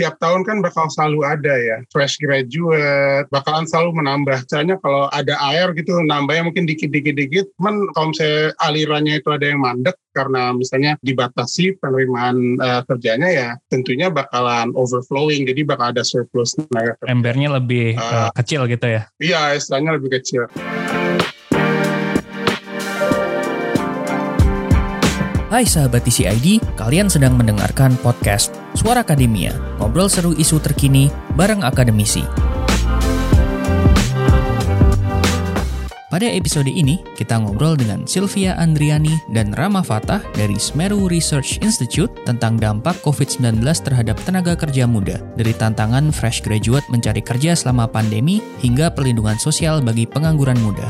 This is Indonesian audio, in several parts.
tiap tahun kan bakal selalu ada ya fresh graduate bakalan selalu menambah misalnya kalau ada air gitu nambahnya mungkin dikit-dikit dikit cuman kalau misalnya alirannya itu ada yang mandek karena misalnya dibatasi penerimaan uh, kerjanya ya tentunya bakalan overflowing jadi bakal ada surplus tenaga kerja. Embernya lebih uh, kecil gitu ya? Iya istilahnya lebih kecil. Hai sahabat TCID, kalian sedang mendengarkan podcast Suara Akademia, ngobrol seru isu terkini bareng akademisi. Pada episode ini, kita ngobrol dengan Sylvia Andriani dan Rama Fatah dari Smeru Research Institute tentang dampak COVID-19 terhadap tenaga kerja muda, dari tantangan fresh graduate mencari kerja selama pandemi hingga perlindungan sosial bagi pengangguran muda.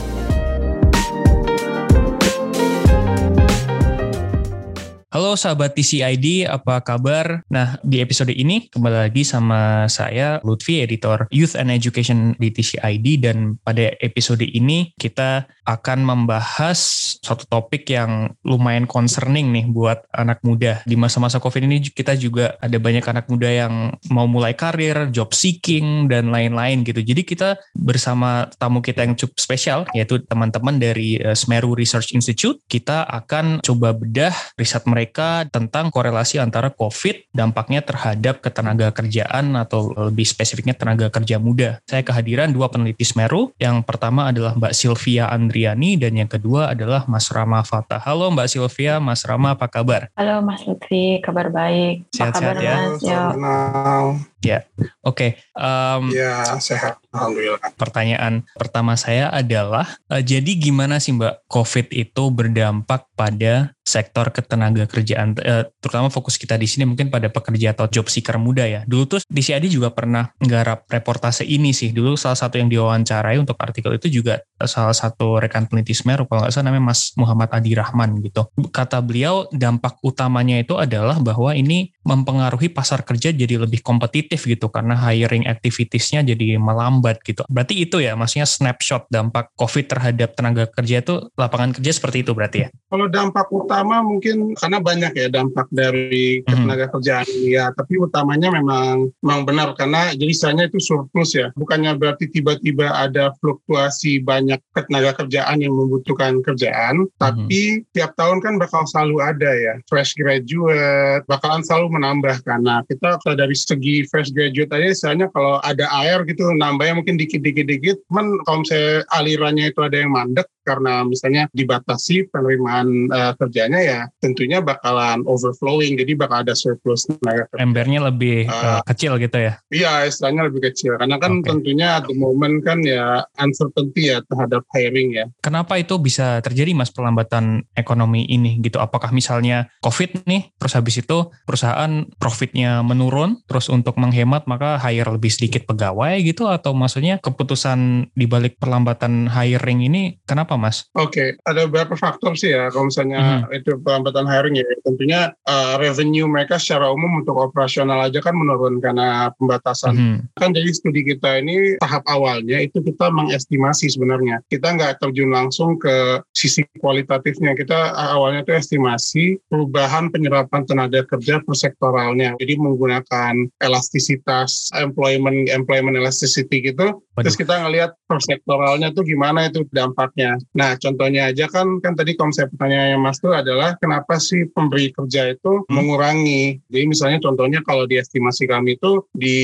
Halo sahabat TCID, apa kabar? Nah, di episode ini kembali lagi sama saya Lutfi, editor Youth and Education di TCID dan pada episode ini kita akan membahas suatu topik yang lumayan concerning nih buat anak muda. Di masa-masa Covid ini kita juga ada banyak anak muda yang mau mulai karir, job seeking dan lain-lain gitu. Jadi kita bersama tamu kita yang cukup spesial yaitu teman-teman dari eh, Smeru Research Institute, kita akan coba bedah riset mereka mereka tentang korelasi antara COVID dampaknya terhadap ketenaga kerjaan atau lebih spesifiknya tenaga kerja muda. Saya kehadiran dua peneliti Smeru. Yang pertama adalah Mbak Sylvia Andriani dan yang kedua adalah Mas Rama Fatah. Halo Mbak Sylvia, Mas Rama apa kabar? Halo Mas Lutfi, kabar baik. Sehat-sehat ya? Mas? Ya, oke. Okay. Um, ya, sehat. Alhamdulillah. Pertanyaan pertama saya adalah, uh, jadi gimana sih Mbak COVID itu berdampak pada sektor ketenaga kerjaan, uh, terutama fokus kita di sini mungkin pada pekerja atau job seeker muda ya. Dulu tuh di CID juga pernah nggarap reportase ini sih. Dulu salah satu yang diwawancarai untuk artikel itu juga salah satu rekan peneliti Smeru, kalau nggak salah namanya Mas Muhammad Adi Rahman gitu. Kata beliau dampak utamanya itu adalah bahwa ini mempengaruhi pasar kerja jadi lebih kompetitif gitu karena hiring activitiesnya jadi melambat gitu. Berarti itu ya, maksudnya snapshot dampak COVID terhadap tenaga kerja itu lapangan kerja seperti itu berarti ya? Kalau dampak utama mungkin karena banyak ya dampak dari tenaga kerjaan ya, tapi utamanya memang memang benar karena jadi misalnya itu surplus ya, bukannya berarti tiba-tiba ada fluktuasi banyak tenaga kerjaan yang membutuhkan kerjaan, mm-hmm. tapi tiap tahun kan bakal selalu ada ya fresh graduate, bakalan selalu menambah karena kita dari segi fresh graduate aja misalnya kalau ada air gitu nambahnya mungkin dikit-dikit dikit cuman kalau misalnya alirannya itu ada yang mandek karena misalnya dibatasi penerimaan uh, kerjanya ya tentunya bakalan overflowing jadi bakal ada surplus tenaga kerja. Embernya lebih uh, kecil gitu ya? Iya istilahnya lebih kecil karena kan okay. tentunya at the moment kan ya uncertainty ya terhadap hiring ya. Kenapa itu bisa terjadi mas perlambatan ekonomi ini gitu? Apakah misalnya COVID nih terus habis itu perusahaan profitnya menurun terus untuk menghemat maka hire lebih sedikit pegawai gitu atau maksudnya keputusan dibalik perlambatan hiring ini kenapa apa mas? Oke, okay. ada beberapa faktor sih ya kalau misalnya mm-hmm. itu pelambatan hiring ya. Tentunya uh, revenue mereka secara umum untuk operasional aja kan menurun karena pembatasan. Mm-hmm. Kan jadi studi kita ini tahap awalnya itu kita mengestimasi sebenarnya. Kita nggak terjun langsung ke sisi kualitatifnya. Kita awalnya itu estimasi perubahan penyerapan tenaga kerja per sektoralnya. Jadi menggunakan elastisitas employment employment elasticity gitu. Waduh. Terus kita ngelihat per sektoralnya tuh gimana itu dampaknya. Nah, contohnya aja kan kan tadi konsep pertanyaannya Mas itu adalah kenapa sih pemberi kerja itu hmm. mengurangi. Jadi misalnya contohnya kalau di estimasi kami itu di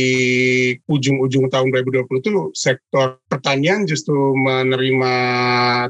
ujung-ujung tahun 2020 itu sektor pertanian justru menerima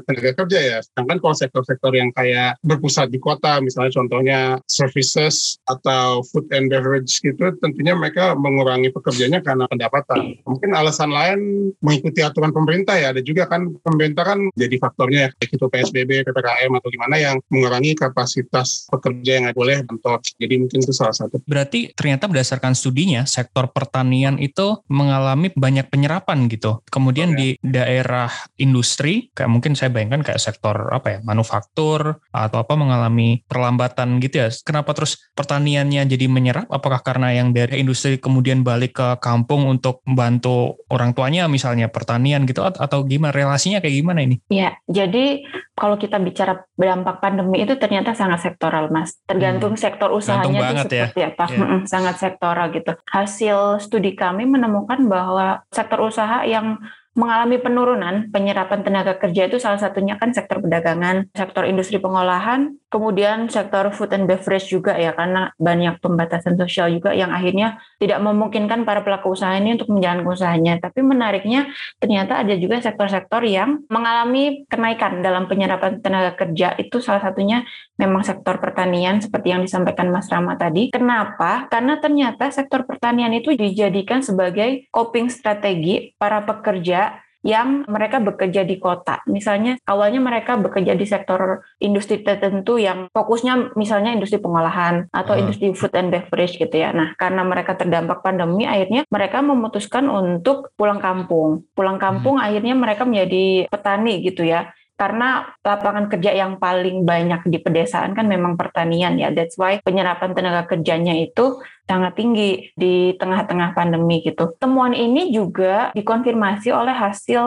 tenaga kerja ya. Sedangkan kalau sektor-sektor yang kayak berpusat di kota, misalnya contohnya services atau food and beverage gitu, tentunya mereka mengurangi pekerjanya karena pendapatan. Mungkin alasan lain mengikuti aturan pemerintah ya. Ada juga kan pemerintah kan jadi faktor faktornya ya, baik itu PSBB, PPKM atau gimana yang mengurangi kapasitas pekerja yang boleh bentor. Jadi mungkin itu salah satu. Berarti ternyata berdasarkan studinya sektor pertanian itu mengalami banyak penyerapan gitu. Kemudian oh, ya. di daerah industri kayak mungkin saya bayangkan kayak sektor apa ya manufaktur atau apa mengalami perlambatan gitu ya. Kenapa terus pertaniannya jadi menyerap? Apakah karena yang dari industri kemudian balik ke kampung untuk membantu orang tuanya misalnya pertanian gitu atau gimana relasinya kayak gimana ini? Ya, Jadi kalau kita bicara dampak pandemi itu ternyata sangat sektoral, Mas. Tergantung hmm. sektor usahanya itu ya. seperti ya. apa. Yeah. sangat sektoral gitu. Hasil studi kami menemukan bahwa sektor usaha yang mengalami penurunan penyerapan tenaga kerja itu salah satunya kan sektor perdagangan, sektor industri pengolahan, kemudian sektor food and beverage juga ya karena banyak pembatasan sosial juga yang akhirnya tidak memungkinkan para pelaku usaha ini untuk menjalankan usahanya. Tapi menariknya ternyata ada juga sektor-sektor yang mengalami kenaikan dalam penyerapan tenaga kerja itu salah satunya memang sektor pertanian seperti yang disampaikan Mas Rama tadi. Kenapa? Karena ternyata sektor pertanian itu dijadikan sebagai coping strategi para pekerja yang mereka bekerja di kota. Misalnya awalnya mereka bekerja di sektor industri tertentu yang fokusnya misalnya industri pengolahan atau uh. industri food and beverage gitu ya. Nah, karena mereka terdampak pandemi akhirnya mereka memutuskan untuk pulang kampung. Pulang kampung hmm. akhirnya mereka menjadi petani gitu ya karena lapangan kerja yang paling banyak di pedesaan kan memang pertanian ya. That's why penyerapan tenaga kerjanya itu sangat tinggi di tengah-tengah pandemi gitu. Temuan ini juga dikonfirmasi oleh hasil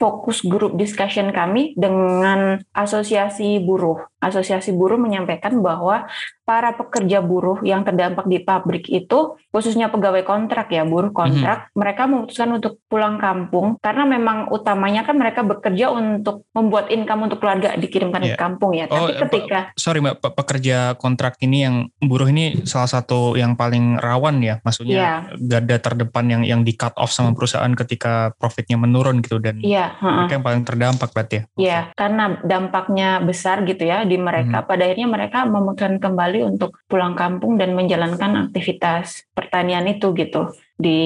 fokus group discussion kami dengan asosiasi buruh. Asosiasi buruh menyampaikan bahwa para pekerja buruh yang terdampak di pabrik itu, khususnya pegawai kontrak ya, buruh kontrak, mm-hmm. mereka memutuskan untuk pulang kampung karena memang utamanya kan mereka bekerja untuk membuat income untuk keluarga dikirimkan yeah. ke kampung ya. Oh, Tapi ketika sorry mbak, pekerja kontrak ini yang buruh ini salah satu yang paling paling rawan ya, maksudnya yeah. garda terdepan yang yang di cut off sama perusahaan ketika profitnya menurun gitu dan yeah, uh-uh. mereka yang paling terdampak berarti ya. Iya, yeah, karena dampaknya besar gitu ya di mereka. Hmm. Pada akhirnya mereka memutuskan kembali untuk pulang kampung dan menjalankan aktivitas pertanian itu gitu di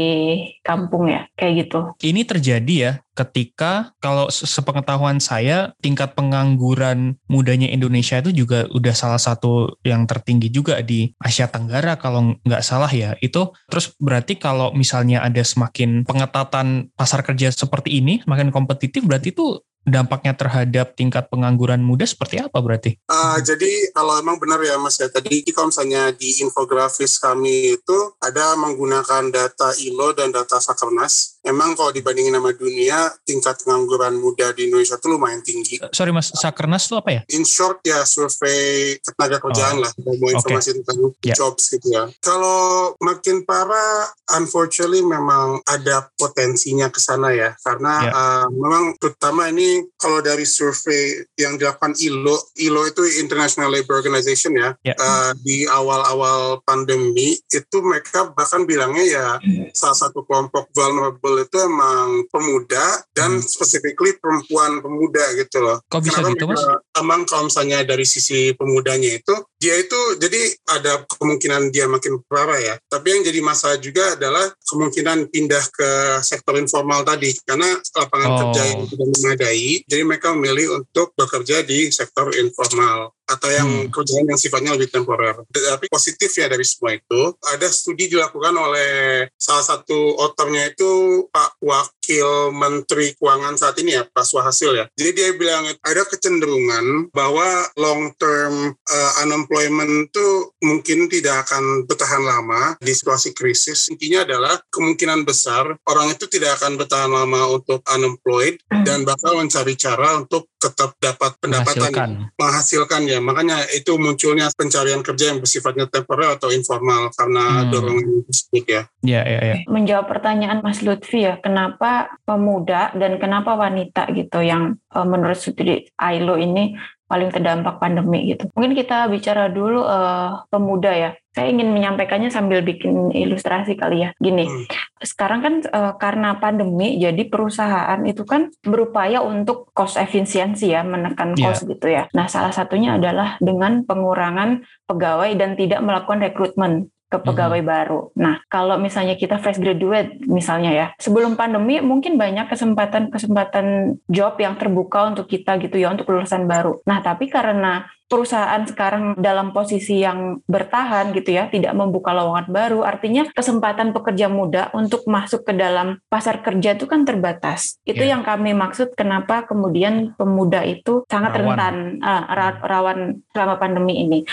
kampung ya kayak gitu. Ini terjadi ya ketika kalau sepengetahuan saya tingkat pengangguran mudanya Indonesia itu juga udah salah satu yang tertinggi juga di Asia Tenggara kalau nggak salah ya itu terus berarti kalau misalnya ada semakin pengetatan pasar kerja seperti ini semakin kompetitif berarti itu dampaknya terhadap tingkat pengangguran muda seperti apa berarti? Uh, jadi kalau emang benar ya Mas ya tadi kalau misalnya di infografis kami itu ada menggunakan data ILO dan data Sakernas emang kalau dibandingin sama dunia tingkat pengangguran muda di Indonesia itu lumayan tinggi. Eh, sorry mas, Sakernas itu apa ya? In short ya survei tenaga kerjaan oh. lah, mau informasi okay. tentang yeah. jobs gitu ya. Kalau makin parah, unfortunately memang ada potensinya ke sana ya, karena yeah. uh, memang terutama ini kalau dari survei yang dilakukan ILO, ILO itu International Labour Organization ya, yeah. uh, di awal-awal pandemi itu mereka bahkan bilangnya ya hmm. salah satu kelompok vulnerable itu emang pemuda dan hmm. specifically perempuan pemuda gitu loh. Kok bisa Kenapa gitu mas? Emang kalau misalnya dari sisi pemudanya itu, dia itu jadi ada kemungkinan dia makin parah ya. Tapi yang jadi masalah juga adalah kemungkinan pindah ke sektor informal tadi. Karena lapangan oh. kerja yang tidak memadai, jadi mereka memilih untuk bekerja di sektor informal atau yang hmm. kerjaan yang sifatnya lebih temporer. Tapi positif ya dari semua itu, ada studi dilakukan oleh salah satu otornya itu Pak Wakil Menteri Keuangan saat ini ya, Pak Suhasil ya. Jadi dia bilang ada kecenderungan bahwa long term uh, unemployment itu mungkin tidak akan bertahan lama di situasi krisis. Intinya adalah kemungkinan besar orang itu tidak akan bertahan lama untuk unemployed hmm. dan bakal mencari cara untuk tetap dapat pendapatan menghasilkan, menghasilkan ya makanya itu munculnya pencarian kerja yang bersifatnya temporer atau informal karena hmm. dorongan tersebut ya. Ya, ya, ya. Menjawab pertanyaan Mas Lutfi ya, kenapa pemuda dan kenapa wanita gitu yang uh, menurut studi ILO ini paling terdampak pandemi gitu. Mungkin kita bicara dulu uh, pemuda ya. Saya ingin menyampaikannya sambil bikin ilustrasi kali ya. Gini, hmm. sekarang kan uh, karena pandemi, jadi perusahaan itu kan berupaya untuk cost efisiensi ya, menekan iya. cost yeah. gitu ya. Nah, salah satunya adalah dengan pengurangan pegawai dan tidak melakukan rekrutmen ke pegawai hmm. baru. Nah, kalau misalnya kita fresh graduate misalnya ya, sebelum pandemi mungkin banyak kesempatan-kesempatan job yang terbuka untuk kita gitu ya untuk lulusan baru. Nah, tapi karena perusahaan sekarang dalam posisi yang bertahan gitu ya, tidak membuka lowongan baru, artinya kesempatan pekerja muda untuk masuk ke dalam pasar kerja itu kan terbatas. Itu yeah. yang kami maksud kenapa kemudian pemuda itu sangat rawan. rentan uh, rawan selama pandemi ini.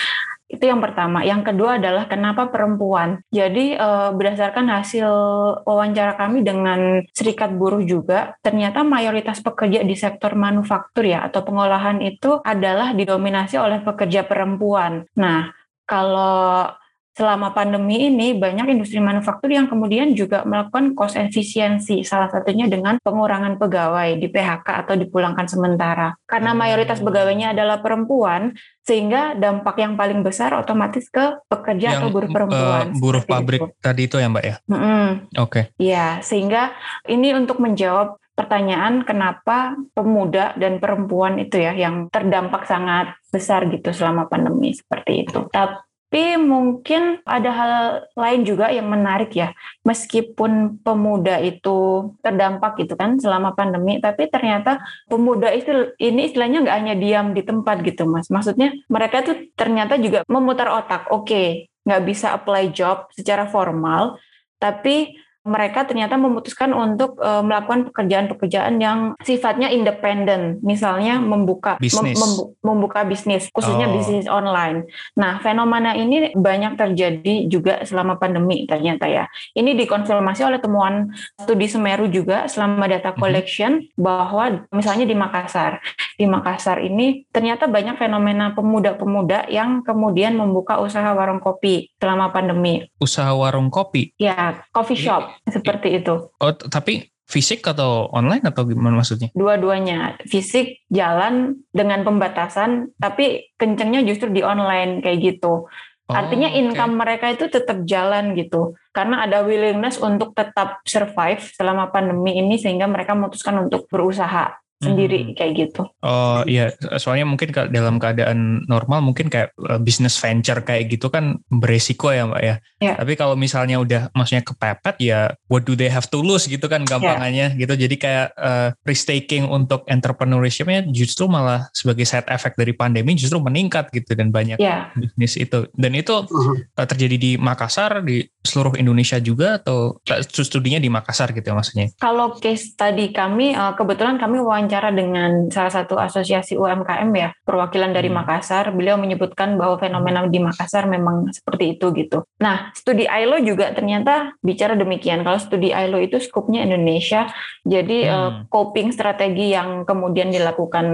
Itu yang pertama. Yang kedua adalah kenapa perempuan. Jadi uh, berdasarkan hasil wawancara kami dengan serikat buruh juga, ternyata mayoritas pekerja di sektor manufaktur ya atau pengolahan itu adalah didominasi oleh pekerja perempuan. Nah, kalau selama pandemi ini banyak industri manufaktur yang kemudian juga melakukan cost efisiensi, salah satunya dengan pengurangan pegawai di PHK atau dipulangkan sementara. Karena hmm. mayoritas pegawainya adalah perempuan, sehingga dampak yang paling besar otomatis ke pekerja yang, atau buruh perempuan. Uh, buruh pabrik itu. tadi itu ya Mbak ya? Mm -hmm. Oke. Okay. Ya, sehingga ini untuk menjawab pertanyaan kenapa pemuda dan perempuan itu ya yang terdampak sangat besar gitu selama pandemi seperti itu. Tapi tapi mungkin ada hal lain juga yang menarik ya. Meskipun pemuda itu terdampak gitu kan selama pandemi, tapi ternyata pemuda itu ini istilahnya nggak hanya diam di tempat gitu mas. Maksudnya mereka tuh ternyata juga memutar otak. Oke, okay, nggak bisa apply job secara formal, tapi mereka ternyata memutuskan untuk uh, melakukan pekerjaan-pekerjaan yang sifatnya independen, misalnya membuka bisnis. Mem, membuka bisnis, khususnya oh. bisnis online. Nah, fenomena ini banyak terjadi juga selama pandemi ternyata ya. Ini dikonfirmasi oleh temuan studi Semeru juga selama data mhm. collection mm -hmm. bahwa misalnya di Makassar, di Makassar ini ternyata banyak fenomena pemuda-pemuda yang kemudian membuka usaha warung kopi selama pandemi. Usaha warung kopi? Ya, coffee shop seperti itu. Oh, tapi fisik atau online atau gimana maksudnya? Dua-duanya, fisik jalan dengan pembatasan, tapi kencengnya justru di online kayak gitu. Oh, Artinya income okay. mereka itu tetap jalan gitu, karena ada willingness untuk tetap survive selama pandemi ini sehingga mereka memutuskan untuk berusaha sendiri hmm. kayak gitu. Oh iya, soalnya mungkin dalam keadaan normal mungkin kayak uh, business venture kayak gitu kan beresiko ya mbak ya. Yeah. Tapi kalau misalnya udah maksudnya kepepet ya what do they have to lose gitu kan gampangannya yeah. gitu. Jadi kayak uh, risk taking untuk entrepreneurshipnya justru malah sebagai side effect dari pandemi justru meningkat gitu dan banyak yeah. bisnis itu. Dan itu uh, terjadi di Makassar di seluruh Indonesia juga atau studinya di Makassar gitu ya maksudnya? Kalau case tadi kami uh, kebetulan kami wawancara wawancara dengan salah satu asosiasi UMKM ya, perwakilan dari hmm. Makassar, beliau menyebutkan bahwa fenomena di Makassar memang seperti itu gitu. Nah, studi ILO juga ternyata bicara demikian. Kalau studi ILO itu skupnya Indonesia, jadi hmm. uh, coping strategi yang kemudian dilakukan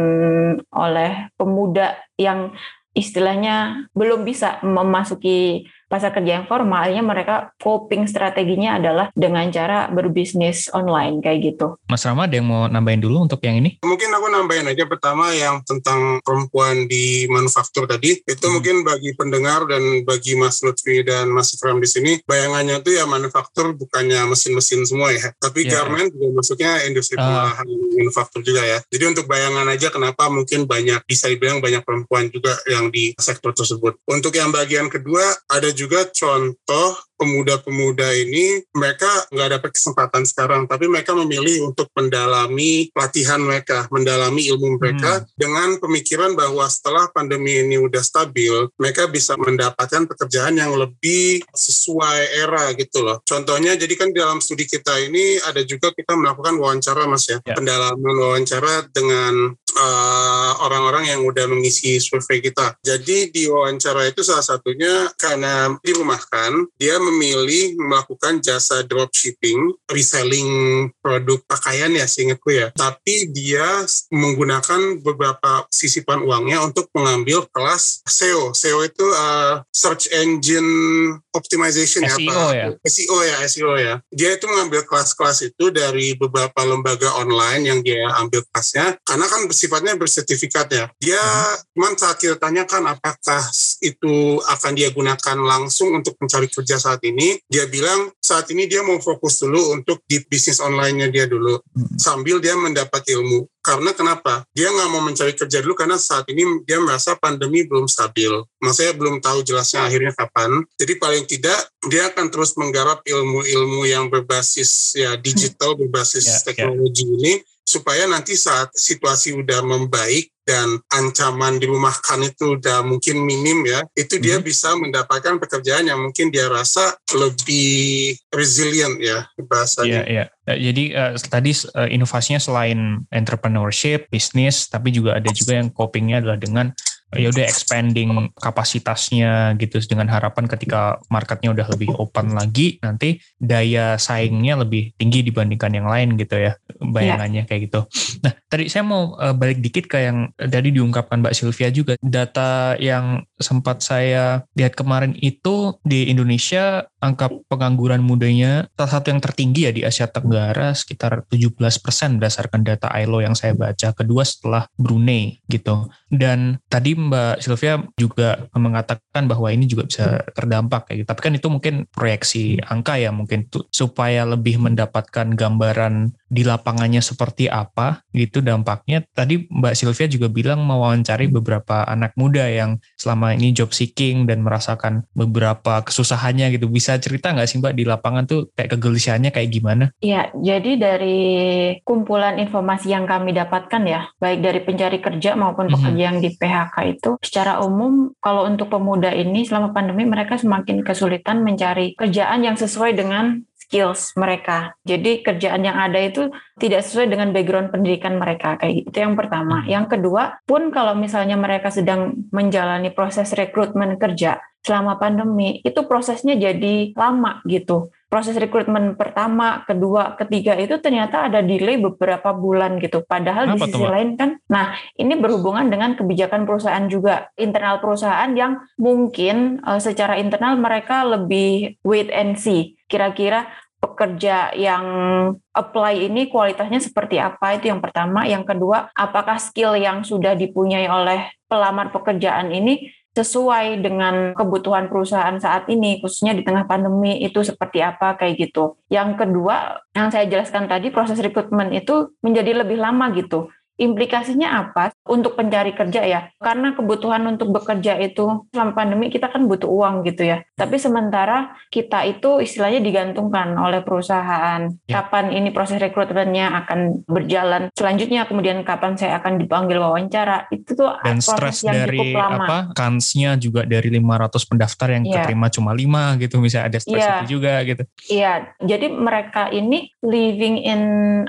oleh pemuda yang istilahnya belum bisa memasuki pasar kerja yang formalnya mereka coping strateginya adalah dengan cara berbisnis online kayak gitu. Mas Rama ada yang mau nambahin dulu untuk yang ini? Mungkin aku nambahin aja pertama yang tentang perempuan di manufaktur tadi itu hmm. mungkin bagi pendengar dan bagi Mas Lutfi dan Mas Ram di sini bayangannya tuh ya manufaktur bukannya mesin-mesin semua ya, tapi yeah. garment juga masuknya industri uh. pengolahan manufaktur juga ya. Jadi untuk bayangan aja kenapa mungkin banyak bisa dibilang banyak perempuan juga yang di sektor tersebut. Untuk yang bagian kedua ada juga contoh pemuda-pemuda ini mereka nggak dapat kesempatan sekarang, tapi mereka memilih untuk mendalami pelatihan mereka, mendalami ilmu mereka hmm. dengan pemikiran bahwa setelah pandemi ini udah stabil, mereka bisa mendapatkan pekerjaan yang lebih sesuai era gitu loh. Contohnya, jadi kan dalam studi kita ini ada juga kita melakukan wawancara mas ya, ya. pendalaman wawancara dengan uh, orang-orang yang udah mengisi survei kita. Jadi di wawancara itu salah satunya karena dirumahkan, dia memilih melakukan jasa dropshipping, reselling produk pakaian ya seingatku ya. Tapi dia menggunakan beberapa sisipan uangnya untuk mengambil kelas SEO. SEO itu uh, search engine optimization SEO ya, apa? ya. SEO ya, SEO ya. Dia itu mengambil kelas-kelas itu dari beberapa lembaga online yang dia ambil kelasnya karena kan sifatnya bersertifikat ya. Dia hmm. cuman saat kita tanyakan apakah itu akan dia gunakan langsung untuk mencari kerja saat ini, dia bilang saat ini dia mau fokus dulu untuk di bisnis online-nya dia dulu, hmm. sambil dia mendapat ilmu. Karena kenapa? Dia nggak mau mencari kerja dulu karena saat ini dia merasa pandemi belum stabil. Maksudnya belum tahu jelasnya akhirnya kapan. Jadi paling tidak dia akan terus menggarap ilmu-ilmu yang berbasis ya digital, berbasis yeah, ya. teknologi yeah. ini supaya nanti saat situasi udah membaik dan ancaman dirumahkan itu udah mungkin minim ya, itu dia hmm. bisa mendapatkan pekerjaan yang mungkin dia rasa lebih resilient ya bahasanya. Iya, iya. Jadi uh, tadi uh, inovasinya selain entrepreneurship, bisnis, tapi juga ada juga yang copingnya adalah dengan ya udah expanding kapasitasnya gitu dengan harapan ketika marketnya udah lebih open lagi nanti daya saingnya lebih tinggi dibandingkan yang lain gitu ya bayangannya ya. kayak gitu. Nah tadi saya mau uh, balik dikit ke yang tadi diungkapkan Mbak Sylvia juga data yang sempat saya lihat kemarin itu di Indonesia angka pengangguran mudanya salah satu yang tertinggi ya di Asia Tenggara sekitar 17% berdasarkan data ILO yang saya baca. Kedua setelah Brunei gitu. Dan tadi Mbak Sylvia juga mengatakan bahwa ini juga bisa terdampak kayak gitu. Tapi kan itu mungkin proyeksi angka ya mungkin tuh, supaya lebih mendapatkan gambaran di lapangannya seperti apa gitu dampaknya. Tadi Mbak Sylvia juga bilang mewawancari beberapa anak muda yang selama ini job seeking dan merasakan beberapa kesusahannya gitu. Bisa cerita nggak sih Mbak di lapangan tuh kayak kegelisahannya kayak gimana? Ya, jadi dari kumpulan informasi yang kami dapatkan ya, baik dari pencari kerja maupun mhm. pekerja mm -hmm. yang di PHK itu, secara umum kalau untuk pemuda ini selama pandemi mereka semakin kesulitan mencari kerjaan yang sesuai dengan skills mereka. Jadi kerjaan yang ada itu tidak sesuai dengan background pendidikan mereka kayak gitu. Itu yang pertama. Hmm. Yang kedua, pun kalau misalnya mereka sedang menjalani proses rekrutmen kerja selama pandemi, itu prosesnya jadi lama gitu. Proses rekrutmen pertama, kedua, ketiga itu ternyata ada delay beberapa bulan gitu. Padahal Apa di sisi lain kan, nah ini berhubungan dengan kebijakan perusahaan juga. Internal perusahaan yang mungkin uh, secara internal mereka lebih wait and see. Kira-kira pekerja yang apply ini kualitasnya seperti apa? Itu yang pertama. Yang kedua apakah skill yang sudah dipunyai oleh pelamar pekerjaan ini sesuai dengan kebutuhan perusahaan saat ini khususnya di tengah pandemi itu seperti apa kayak gitu. Yang kedua yang saya jelaskan tadi proses rekrutmen itu menjadi lebih lama gitu implikasinya apa untuk pencari kerja ya? Karena kebutuhan untuk bekerja itu selama pandemi kita kan butuh uang gitu ya. Tapi sementara kita itu istilahnya digantungkan oleh perusahaan. Ya. Kapan ini proses rekrutmennya akan berjalan? Selanjutnya kemudian kapan saya akan dipanggil wawancara? Itu tuh Dan proses yang dari cukup lama. apa? Kansnya juga dari 500 pendaftar yang ya. keterima cuma 5 gitu misalnya ada stres ya. itu juga gitu. Iya, jadi mereka ini living in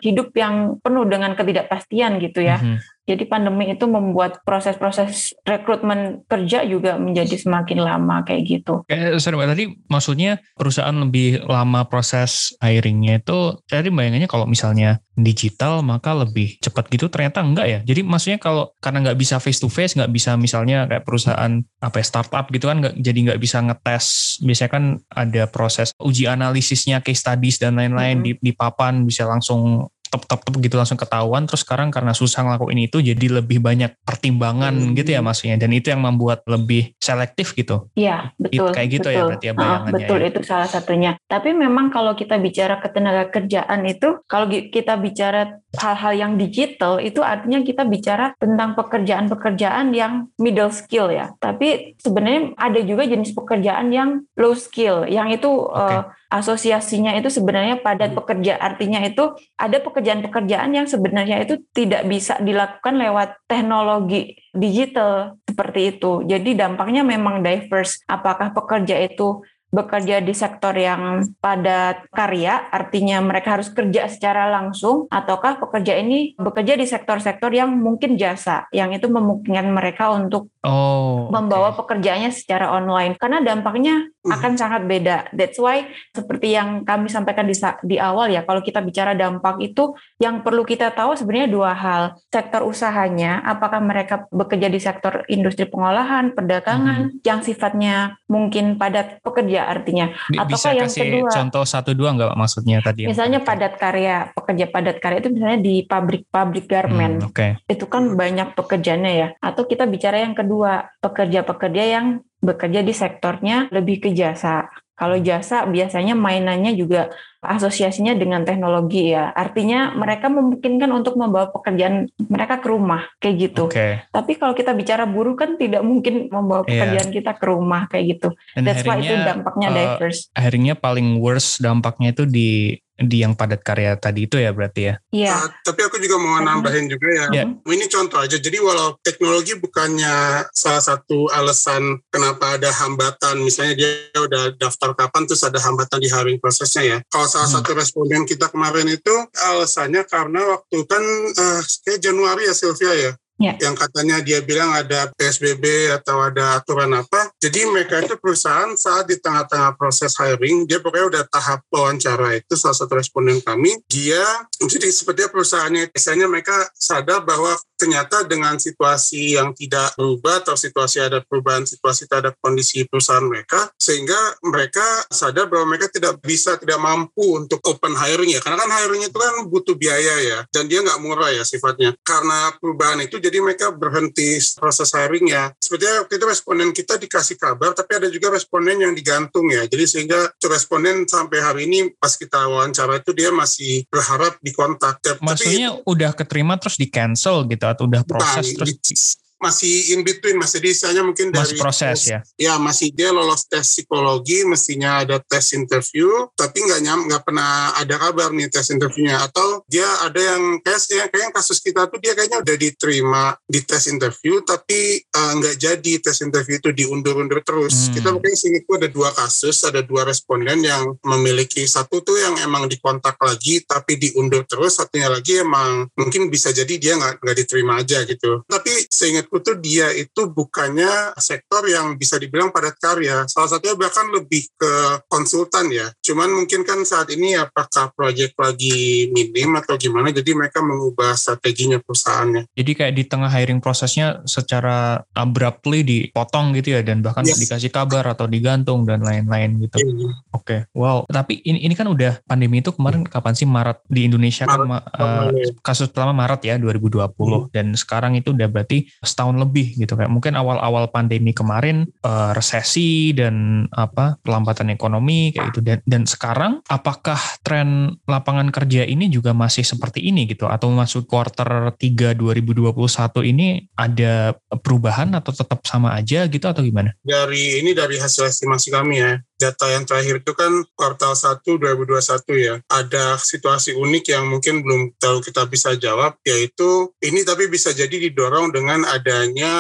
hidup yang penuh dengan ketidakpastian gitu ya. Mm -hmm. Jadi pandemi itu membuat proses-proses rekrutmen kerja juga menjadi semakin lama kayak gitu. Kayak sorry, tadi maksudnya perusahaan lebih lama proses hiringnya itu, jadi bayangannya kalau misalnya digital maka lebih cepat gitu ternyata enggak ya. Jadi maksudnya kalau karena nggak bisa face to face, nggak bisa misalnya kayak perusahaan apa ya, startup gitu kan, nggak jadi nggak bisa ngetes. Biasanya kan ada proses uji analisisnya, case studies dan lain-lain mm -hmm. di, di papan bisa langsung tep tep tep gitu langsung ketahuan terus sekarang karena susah ngelakuin itu jadi lebih banyak pertimbangan hmm. gitu ya maksudnya dan itu yang membuat lebih selektif gitu iya betul It, kayak gitu ya betul. ya berarti ya bayangannya uh, betul ya. itu salah satunya tapi memang kalau kita bicara ketenaga kerjaan itu kalau kita bicara hal-hal yang digital itu artinya kita bicara tentang pekerjaan-pekerjaan yang middle skill ya tapi sebenarnya ada juga jenis pekerjaan yang low skill yang itu okay. uh, asosiasinya itu sebenarnya padat hmm. pekerja artinya itu ada pekerjaan-pekerjaan yang sebenarnya itu tidak bisa dilakukan lewat teknologi digital seperti itu. Jadi dampaknya memang diverse. Apakah pekerja itu bekerja di sektor yang padat karya, artinya mereka harus kerja secara langsung, ataukah pekerja ini bekerja di sektor-sektor yang mungkin jasa, yang itu memungkinkan mereka untuk oh, membawa okay. pekerjaannya secara online. Karena dampaknya. Akan sangat beda. That's why seperti yang kami sampaikan di, di awal ya, kalau kita bicara dampak itu, yang perlu kita tahu sebenarnya dua hal. Sektor usahanya, apakah mereka bekerja di sektor industri pengolahan, perdagangan, hmm. yang sifatnya mungkin padat pekerja artinya. Bisa yang kasih kedua, contoh satu dua nggak maksudnya tadi? Misalnya padat karya, pekerja padat karya itu misalnya di pabrik-pabrik garment. Hmm, okay. Itu kan banyak pekerjaannya ya. Atau kita bicara yang kedua, pekerja-pekerja yang bekerja di sektornya lebih ke jasa. Kalau jasa biasanya mainannya juga asosiasinya dengan teknologi ya. Artinya mereka memungkinkan untuk membawa pekerjaan mereka ke rumah kayak gitu. Okay. Tapi kalau kita bicara buruh kan tidak mungkin membawa iya. pekerjaan yeah. kita ke rumah kayak gitu. Dan That's why itu dampaknya uh, diverse. Akhirnya paling worst dampaknya itu di di yang padat karya tadi itu ya berarti ya. Iya. Uh, tapi aku juga mau nambahin juga ya. Yeah. Ini contoh aja. Jadi walau teknologi bukannya salah satu alasan kenapa ada hambatan, misalnya dia udah daftar kapan terus ada hambatan di hiring prosesnya ya. Kalau salah hmm. satu responden kita kemarin itu alasannya karena waktu kan uh, kayak Januari ya Sylvia ya yeah. yang katanya dia bilang ada PSBB atau ada aturan apa. Jadi mereka itu perusahaan saat di tengah-tengah proses hiring, dia pokoknya udah tahap wawancara itu salah satu responden kami, dia jadi seperti perusahaannya, biasanya mereka sadar bahwa ternyata dengan situasi yang tidak berubah atau situasi ada perubahan situasi terhadap kondisi perusahaan mereka sehingga mereka sadar bahwa mereka tidak bisa tidak mampu untuk open hiring ya karena kan hiring itu kan butuh biaya ya dan dia nggak murah ya sifatnya. Karena perubahan itu jadi mereka berhenti proses hiring ya sepertinya waktu itu responden kita dikasih kabar tapi ada juga responden yang digantung ya. Jadi sehingga responden sampai hari ini pas kita wawancara itu dia masih berharap dikontak. Maksudnya tapi, udah keterima terus di cancel gitu atau udah proses terus masih in between masih misalnya mungkin masih dari proses ya. Ya masih dia lolos tes psikologi mestinya ada tes interview tapi nggak nyam nggak pernah ada kabar nih tes interviewnya. Atau dia ada yang kayak kayak kasus kita tuh dia kayaknya udah diterima di tes interview tapi uh, nggak jadi tes interview itu diundur-undur terus. Hmm. kita mungkin sini tuh ada dua kasus ada dua responden yang memiliki satu tuh yang emang dikontak lagi tapi diundur terus satunya lagi emang mungkin bisa jadi dia nggak nggak diterima aja gitu. Tapi seingat tuh dia itu bukannya sektor yang bisa dibilang padat karya. Salah satunya bahkan lebih ke konsultan ya. Cuman mungkin kan saat ini apakah proyek lagi minim atau gimana, jadi mereka mengubah strateginya perusahaannya. Jadi kayak di tengah hiring prosesnya secara abruptly dipotong gitu ya, dan bahkan yes. dikasih kabar atau digantung dan lain-lain gitu. Yeah. Iya. Oke, okay. wow. Tapi ini, ini kan udah pandemi itu kemarin kapan sih Maret di Indonesia kan, Maret, kan uh, kasus pertama Maret ya 2020 hmm. dan sekarang itu udah berarti setahun lebih gitu. Kayak mungkin awal-awal pandemi kemarin uh, resesi dan apa pelambatan ekonomi kayak itu dan dan sekarang apakah tren lapangan kerja ini juga masih seperti ini gitu? Atau masuk quarter 3 2021 ini ada perubahan atau tetap sama aja gitu atau gimana? Dari ini dari hasil estimasi kami ya data yang terakhir itu kan kuartal 1 2021 ya. Ada situasi unik yang mungkin belum tahu kita bisa jawab, yaitu ini tapi bisa jadi didorong dengan adanya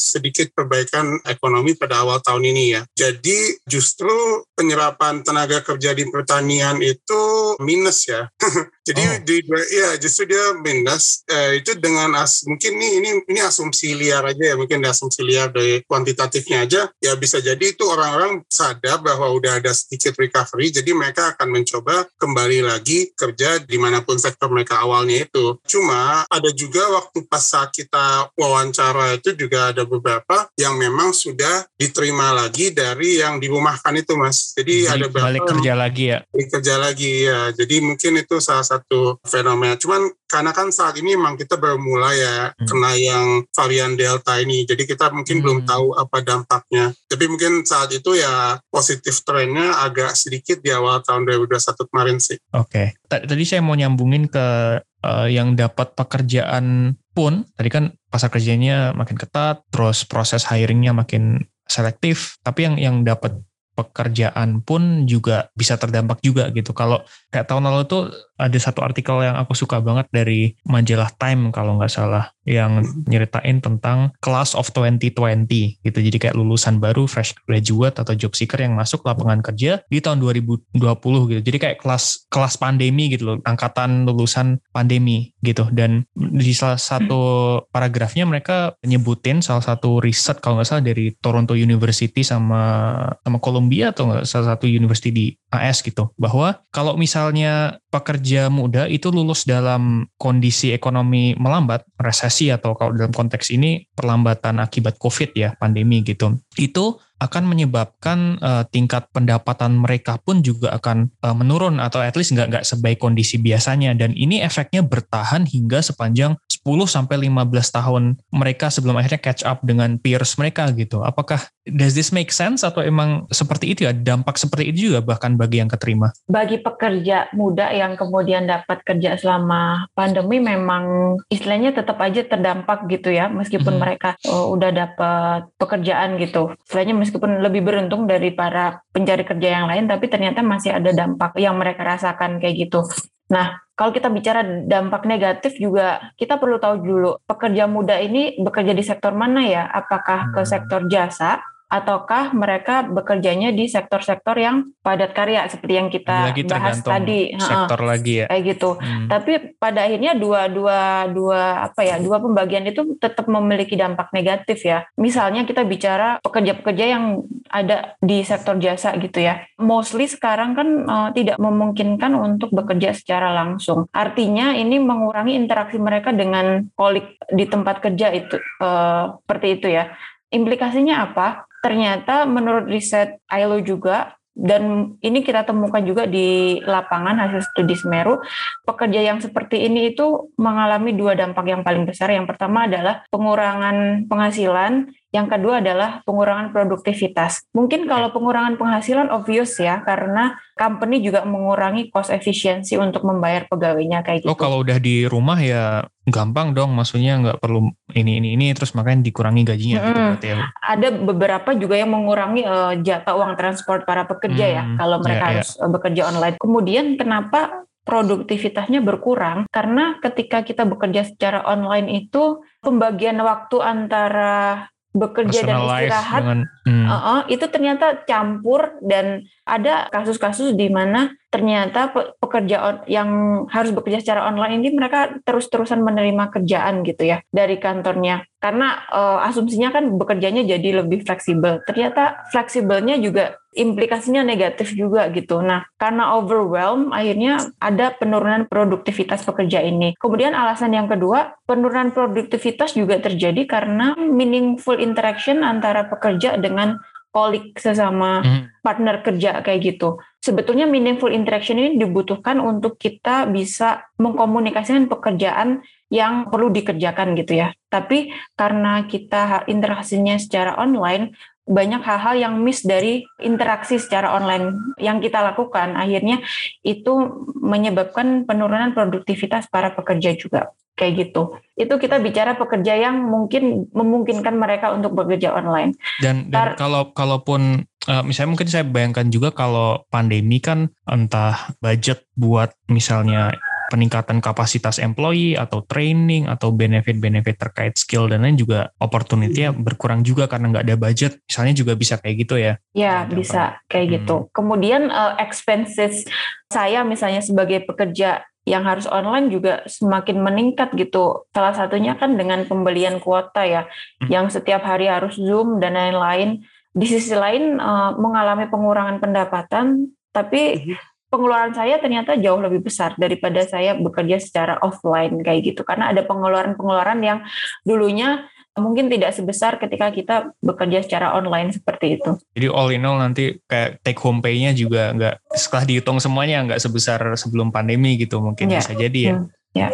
sedikit perbaikan ekonomi pada awal tahun ini ya. Jadi justru penyerapan tenaga kerja di pertanian itu minus ya. Jadi oh. di ya justru dia minus eh, itu dengan as mungkin ini ini ini asumsi liar aja ya mungkin asumsi liar dari kuantitatifnya aja ya bisa jadi itu orang-orang sadar bahwa udah ada sedikit recovery jadi mereka akan mencoba kembali lagi kerja di mana pun sektor mereka awalnya itu. Cuma ada juga waktu pas saat kita wawancara itu juga ada beberapa yang memang sudah diterima lagi dari yang dirumahkan itu mas. Jadi, jadi ada balik kerja lagi ya. Balik kerja lagi ya. Jadi mungkin itu salah satu satu fenomena. Cuman karena kan saat ini memang kita baru mulai ya hmm. kena yang varian delta ini. Jadi kita mungkin hmm. belum tahu apa dampaknya. Tapi mungkin saat itu ya positif trennya agak sedikit di awal tahun 2021 kemarin sih. Oke. Okay. Tadi saya mau nyambungin ke uh, yang dapat pekerjaan pun. Tadi kan pasar kerjanya makin ketat, terus proses hiringnya makin selektif. Tapi yang yang dapat pekerjaan pun juga bisa terdampak juga gitu. Kalau kayak tahun lalu tuh ada satu artikel yang aku suka banget dari majalah Time kalau nggak salah yang nyeritain tentang class of 2020 gitu. Jadi kayak lulusan baru fresh graduate atau job seeker yang masuk lapangan kerja di tahun 2020 gitu. Jadi kayak kelas kelas pandemi gitu loh angkatan lulusan pandemi gitu. Dan di salah satu paragrafnya mereka nyebutin salah satu riset kalau nggak salah dari Toronto University sama sama Columbia atau salah satu university di AS gitu bahwa kalau misalnya pekerja muda itu lulus dalam kondisi ekonomi melambat, resesi atau kalau dalam konteks ini perlambatan akibat COVID ya, pandemi gitu. Itu akan menyebabkan uh, tingkat pendapatan mereka pun juga akan uh, menurun atau at least nggak nggak sebaik kondisi biasanya dan ini efeknya bertahan hingga sepanjang 10 sampai 15 tahun mereka sebelum akhirnya catch up dengan peers mereka gitu. Apakah does this make sense atau emang seperti itu ya dampak seperti itu juga bahkan bagi yang keterima? Bagi pekerja muda yang kemudian dapat kerja selama pandemi memang istilahnya tetap aja terdampak gitu ya meskipun hmm. mereka oh, udah dapat pekerjaan gitu. Istilahnya meskipun lebih beruntung dari para pencari kerja yang lain tapi ternyata masih ada dampak yang mereka rasakan kayak gitu. Nah, kalau kita bicara dampak negatif juga kita perlu tahu dulu pekerja muda ini bekerja di sektor mana ya? Apakah ke hmm. sektor jasa ataukah mereka bekerjanya di sektor-sektor yang padat karya seperti yang kita lagi bahas tadi. Sektor lagi ya. Kayak gitu. Hmm. tapi pada akhirnya dua dua dua apa ya dua pembagian itu tetap memiliki dampak negatif ya. Misalnya kita bicara pekerja-pekerja yang ada di sektor jasa gitu ya. Mostly sekarang kan uh, tidak memungkinkan untuk bekerja secara langsung. Artinya ini mengurangi interaksi mereka dengan kolik di tempat kerja itu uh, seperti itu ya. Implikasinya apa ternyata menurut riset ILO juga dan ini kita temukan juga di lapangan hasil studi Semeru, pekerja yang seperti ini itu mengalami dua dampak yang paling besar. Yang pertama adalah pengurangan penghasilan yang kedua adalah pengurangan produktivitas. Mungkin kalau pengurangan penghasilan obvious ya, karena company juga mengurangi cost efisiensi untuk membayar pegawainya kayak oh, gitu. Oh kalau udah di rumah ya gampang dong, maksudnya nggak perlu ini ini ini terus makanya dikurangi gajinya. Hmm, gitu ya. Ada beberapa juga yang mengurangi uh, jatah uang transport para pekerja ya, hmm, ya kalau mereka yeah, harus yeah. bekerja online. Kemudian kenapa produktivitasnya berkurang karena ketika kita bekerja secara online itu pembagian waktu antara bekerja dan istirahat dengan, hmm. uh -uh, itu ternyata campur dan ada kasus-kasus di mana ternyata pekerja yang harus bekerja secara online ini mereka terus-terusan menerima kerjaan gitu ya dari kantornya. Karena uh, asumsinya kan bekerjanya jadi lebih fleksibel. Ternyata fleksibelnya juga implikasinya negatif juga gitu. Nah karena overwhelm akhirnya ada penurunan produktivitas pekerja ini. Kemudian alasan yang kedua penurunan produktivitas juga terjadi karena meaningful interaction antara pekerja dengan kolik sesama hmm. partner kerja kayak gitu. Sebetulnya meaningful interaction ini dibutuhkan untuk kita bisa mengkomunikasikan pekerjaan yang perlu dikerjakan gitu ya. Tapi karena kita interaksinya secara online, banyak hal-hal yang miss dari interaksi secara online yang kita lakukan. Akhirnya itu menyebabkan penurunan produktivitas para pekerja juga. Kayak gitu. Itu kita bicara pekerja yang mungkin memungkinkan mereka untuk bekerja online. Dan, dan kalau kalaupun uh, misalnya mungkin saya bayangkan juga kalau pandemi kan entah budget buat misalnya peningkatan kapasitas employee atau training atau benefit-benefit terkait skill dan lain juga opportunity-nya hmm. berkurang juga karena nggak ada budget. Misalnya juga bisa kayak gitu ya. Ya, bisa kayak gitu. hmm. gitu. Kemudian uh, expenses saya misalnya sebagai pekerja yang harus online juga semakin meningkat gitu. Salah satunya kan dengan pembelian kuota ya, hmm. yang setiap hari harus Zoom dan lain-lain. Di sisi lain uh, mengalami pengurangan pendapatan, tapi hmm pengeluaran saya ternyata jauh lebih besar daripada saya bekerja secara offline kayak gitu karena ada pengeluaran-pengeluaran yang dulunya mungkin tidak sebesar ketika kita bekerja secara online seperti itu. Jadi all in all nanti kayak take home pay-nya juga nggak setelah dihitung semuanya nggak sebesar sebelum pandemi gitu mungkin ya. bisa jadi ya. Hmm. Ya.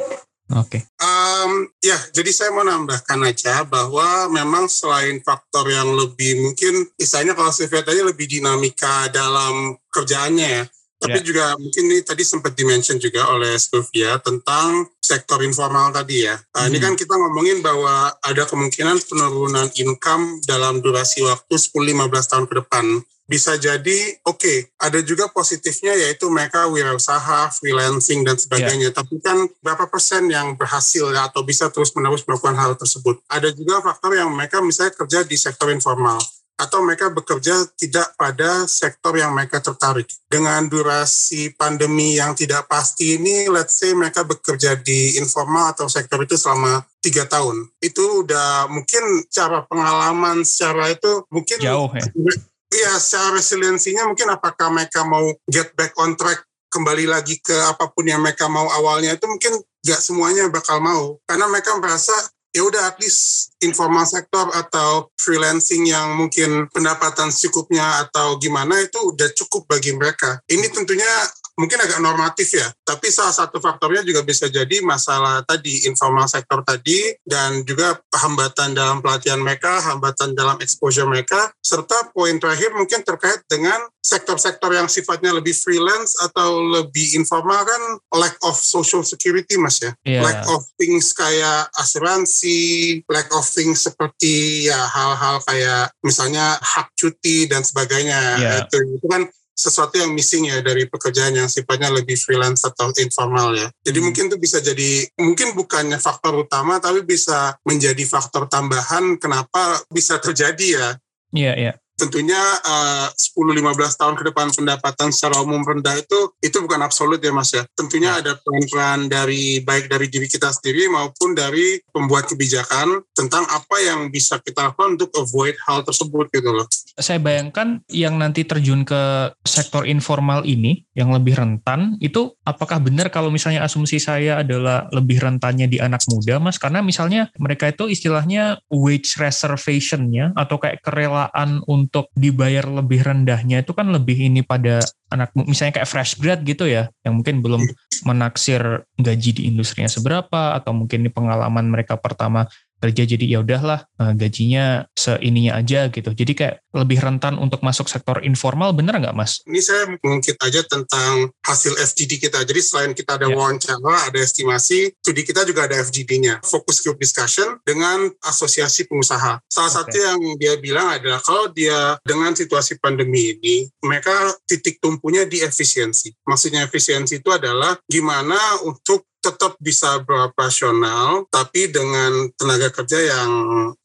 Oke. Okay. Um, ya, jadi saya mau nambahkan aja bahwa memang selain faktor yang lebih mungkin, misalnya kalau saya lihat tadi lebih dinamika dalam kerjaannya ya tapi yeah. juga mungkin ini tadi sempat dimention juga oleh Sylvia tentang sektor informal tadi ya. Uh, hmm. Ini kan kita ngomongin bahwa ada kemungkinan penurunan income dalam durasi waktu 10-15 tahun ke depan. Bisa jadi, oke, okay, ada juga positifnya yaitu mereka wirausaha, freelancing, dan sebagainya. Yeah. Tapi kan berapa persen yang berhasil ya, atau bisa terus-menerus melakukan hal tersebut. Ada juga faktor yang mereka misalnya kerja di sektor informal atau mereka bekerja tidak pada sektor yang mereka tertarik. Dengan durasi pandemi yang tidak pasti ini, let's say mereka bekerja di informal atau sektor itu selama tiga tahun. Itu udah mungkin cara pengalaman secara itu mungkin jauh ya. Iya, secara resiliensinya mungkin apakah mereka mau get back on track kembali lagi ke apa pun yang mereka mau awalnya itu mungkin gak semuanya bakal mau karena mereka merasa ya udah at least informal sektor atau freelancing yang mungkin pendapatan cukupnya atau gimana itu udah cukup bagi mereka. Ini tentunya mungkin agak normatif ya, tapi salah satu faktornya juga bisa jadi masalah tadi informal sektor tadi dan juga hambatan dalam pelatihan mereka, hambatan dalam exposure mereka, serta poin terakhir mungkin terkait dengan sektor-sektor yang sifatnya lebih freelance atau lebih informal kan lack of social security mas ya, yeah. lack of things kayak asuransi, lack of things seperti ya hal-hal kayak misalnya hak cuti dan sebagainya yeah. itu, itu kan sesuatu yang missing ya dari pekerjaan yang sifatnya lebih freelance atau informal ya. Jadi hmm. mungkin itu bisa jadi mungkin bukannya faktor utama tapi bisa menjadi faktor tambahan kenapa bisa terjadi ya. Iya, yeah, iya. Yeah. tentunya uh, 10-15 tahun ke depan pendapatan secara umum rendah itu itu bukan absolut ya Mas ya. Tentunya ada peran-peran dari baik dari diri kita sendiri maupun dari pembuat kebijakan tentang apa yang bisa kita lakukan untuk avoid hal tersebut gitu loh. Saya bayangkan yang nanti terjun ke sektor informal ini yang lebih rentan itu apakah benar kalau misalnya asumsi saya adalah lebih rentannya di anak muda Mas? Karena misalnya mereka itu istilahnya wage reservation-nya atau kayak kerelaan untuk dibayar lebih rendahnya itu kan lebih ini pada anak misalnya kayak fresh grad gitu ya yang mungkin belum menaksir gaji di industrinya seberapa atau mungkin ini pengalaman mereka pertama kerja jadi ya udahlah eh, gajinya seininya aja gitu. Jadi kayak lebih rentan untuk masuk sektor informal bener nggak mas? Ini saya mengungkit aja tentang hasil FGD kita. Jadi selain kita ada yeah. wawancara, ada estimasi, studi kita juga ada FGD-nya. Focus group discussion dengan asosiasi pengusaha. Salah okay. satu yang dia bilang adalah kalau dia dengan situasi pandemi ini, mereka titik tumpunya di efisiensi. Maksudnya efisiensi itu adalah gimana untuk tetap bisa beroperasional tapi dengan tenaga kerja yang